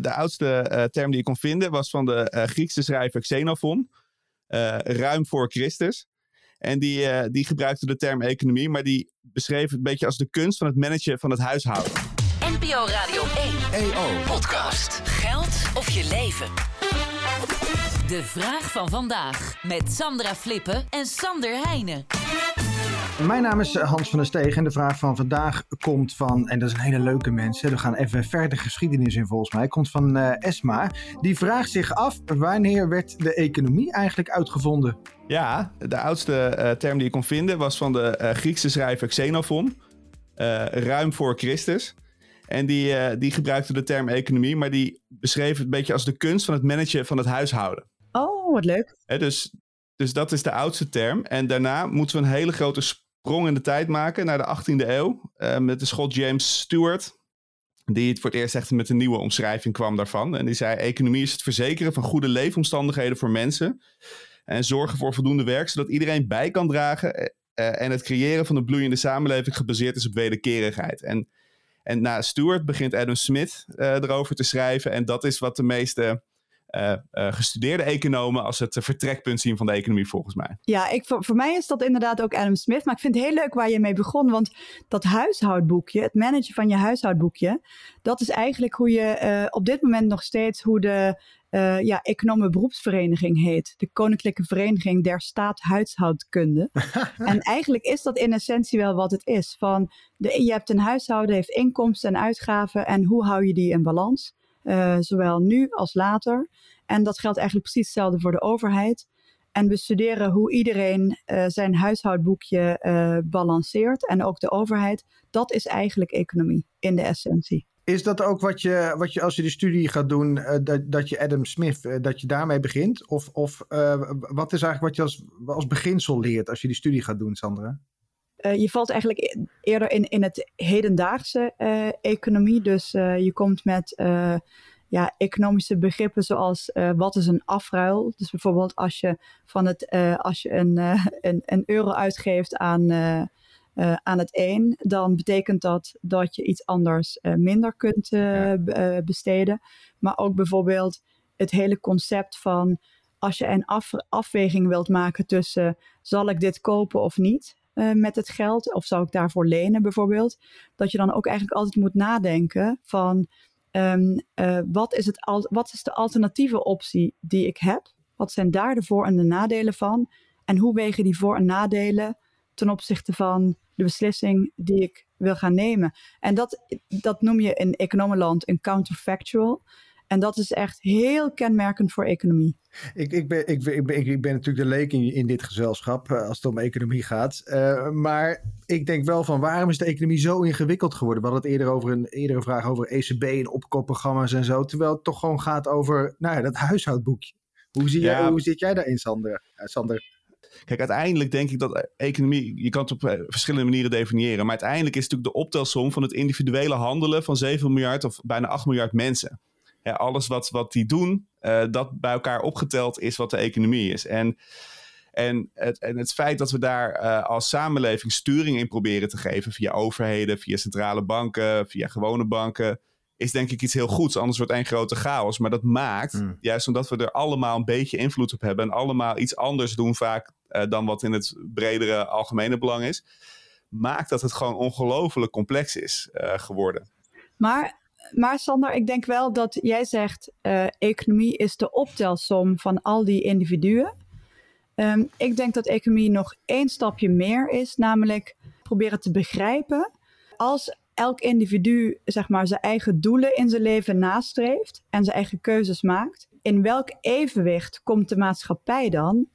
de oudste term die ik kon vinden was van de Griekse schrijver Xenophon. ruim voor Christus. En die, die gebruikte de term economie, maar die beschreef het een beetje als de kunst van het managen van het huishouden. NPO Radio 1 EO Podcast. Geld of je leven. De vraag van vandaag met Sandra Flippen en Sander Heijnen. Mijn naam is Hans van der Steeg en de vraag van vandaag komt van, en dat is een hele leuke mens, we gaan even verder geschiedenis in volgens mij, komt van uh, Esma. Die vraagt zich af, wanneer werd de economie eigenlijk uitgevonden? Ja, de oudste uh, term die ik kon vinden was van de uh, Griekse schrijver Xenophon, ruim voor Christus. En die, die gebruikte de term economie, maar die beschreef het een beetje als de kunst van het managen van het huishouden. Oh, wat leuk. dus, dus dat is de oudste term. En daarna moeten we een hele grote sprong in de tijd maken naar de 18e eeuw. Uh, met de schot James Stewart. Die het voor het eerst echt met een nieuwe omschrijving kwam daarvan. En die zei: Economie is het verzekeren van goede leefomstandigheden voor mensen. En zorgen voor voldoende werk, zodat iedereen bij kan dragen. Uh, en het creëren van een bloeiende samenleving gebaseerd is op wederkerigheid. En, en na Stewart begint Adam Smith erover te schrijven. En dat is wat de meeste uh, gestudeerde economen als het vertrekpunt zien van de economie, volgens mij. Ja, ik, voor, voor mij is dat inderdaad ook Adam Smith. Maar ik vind het heel leuk waar je mee begon. Want dat huishoudboekje, het managen van je huishoudboekje, dat is eigenlijk hoe je uh, op dit moment nog steeds hoe de uh, ja, economen beroepsvereniging heet. De Koninklijke Vereniging der Staat Huishoudkunde. en eigenlijk is dat in essentie wel wat het is. Van de, je hebt een huishouden, heeft inkomsten en uitgaven. En hoe hou je die in balans? Uh, zowel nu als later. En dat geldt eigenlijk precies hetzelfde voor de overheid. En we studeren hoe iedereen uh, zijn huishoudboekje uh, balanceert en ook de overheid. Dat is eigenlijk economie in de essentie. Is dat ook wat je, wat je als je de studie gaat doen, dat, dat je Adam Smith, dat je daarmee begint? Of, of wat is eigenlijk wat je als, als beginsel leert als je die studie gaat doen, Sandra? Je valt eigenlijk e-, eerder in, in het hedendaagse economie. Dus je komt met ja, economische begrippen zoals wat is een afruil. Dus bijvoorbeeld als je, van het, als je een, een, een, euro uitgeeft aan, aan het een, dan betekent dat dat je iets anders minder kunt ja. besteden. Maar ook bijvoorbeeld het hele concept van als je een af, afweging wilt maken tussen zal ik dit kopen of niet. Met het geld, of zou ik daarvoor lenen bijvoorbeeld? Dat je dan ook eigenlijk altijd moet nadenken van Um, uh, wat, is het al, wat is de alternatieve optie die ik heb? Wat zijn daar de voor- en de nadelen van? En hoe wegen die voor- en nadelen ten opzichte van de beslissing die ik wil gaan nemen? En dat, dat noem je in economenland een counterfactual. En dat is echt heel kenmerkend voor economie. Ik, ik, ben, ik, ik, ben, ik ben natuurlijk de leek in, in dit gezelschap uh, als het om economie gaat. Uh, maar ik denk wel van waarom is de economie zo ingewikkeld geworden? We hadden het eerder over een eerdere vraag over ECB en opkoopprogramma's en zo. Terwijl het toch gewoon gaat over nou ja, dat huishoudboekje. Hoe, zie ja. jij, hoe zit jij daarin, Sander? Uh, Sander? Kijk, uiteindelijk denk ik dat economie, je kan het op verschillende manieren definiëren. Maar uiteindelijk is het natuurlijk de optelsom van het individuele handelen van 7 miljard of bijna 8 miljard mensen ja, alles wat, wat die doen, uh, dat bij elkaar opgeteld is wat de economie is. En, en, het, en het feit dat we daar uh, als samenleving sturing in proberen te geven via overheden, via centrale banken, via gewone banken, is denk ik iets heel goeds. Anders wordt één grote chaos. Maar dat maakt, mm. juist omdat we er allemaal een beetje invloed op hebben en allemaal iets anders doen vaak uh, dan wat in het bredere algemene belang is, maakt dat het gewoon ongelooflijk complex is geworden. Maar maar Sander, ik denk wel dat jij zegt, uh, economie is de optelsom van al die individuen. Um, ik denk dat economie nog één stapje meer is, namelijk proberen te begrijpen als elk individu zeg maar, zijn eigen doelen in zijn leven nastreeft en zijn eigen keuzes maakt. In welk evenwicht komt de maatschappij dan?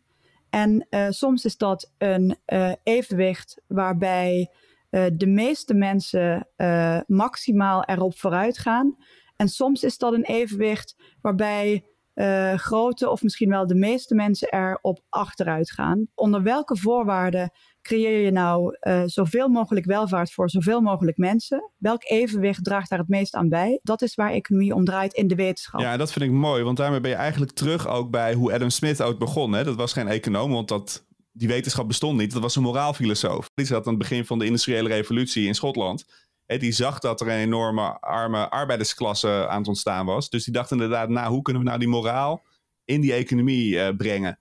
En uh, soms is dat een uh, evenwicht waarbij uh, de meeste mensen uh, maximaal erop vooruit gaan. En soms is dat een evenwicht waarbij uh, grote of misschien wel de meeste mensen erop achteruit gaan. Onder welke voorwaarden creëer je nou zoveel mogelijk welvaart voor zoveel mogelijk mensen? Welk evenwicht draagt daar het meest aan bij? Dat is waar economie om draait in de wetenschap. Ja, dat vind ik mooi, want daarmee ben je eigenlijk terug ook bij hoe Adam Smith ook begon. Hè? Dat was geen econoom, want dat die wetenschap bestond niet. Dat was een moraalfilosoof. Die zat aan het begin van de industriële revolutie in Schotland. die zag dat er een enorme arme arbeidersklasse aan het ontstaan was. Dus die dacht inderdaad, nou, hoe kunnen we nou die moraal in die economie uh, brengen?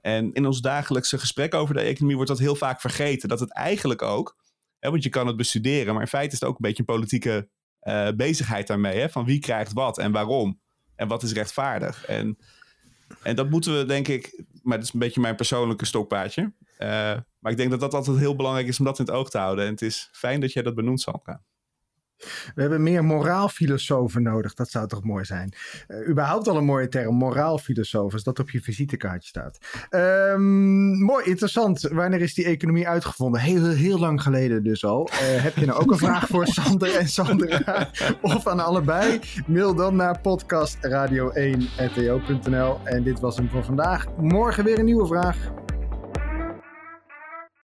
En in ons dagelijkse gesprek over de economie wordt dat heel vaak vergeten. Dat het eigenlijk ook, hè, want je kan het bestuderen, maar in feite is het ook een beetje een politieke uh, bezigheid daarmee. Hè, van wie krijgt wat en waarom? En wat is rechtvaardig? En, en dat moeten we, denk ik, maar dat is een beetje mijn persoonlijke stokpaardje. Uh, maar ik denk dat dat altijd heel belangrijk is om dat in het oog te houden. En het is fijn dat jij dat benoemt, Sandra. We hebben meer moraalfilosofen nodig. Dat zou toch mooi zijn. Uh, überhaupt al een mooie term, moraalfilosoof, als dat op je visitekaartje staat. Um, mooi, interessant. Wanneer is die economie uitgevonden? Heel, heel lang geleden dus al. Uh, heb je nou ook een vraag voor Sander en Sandra? of aan allebei? Mail dan naar podcastradio1.to.nl. En dit was hem voor vandaag. Morgen weer een nieuwe vraag.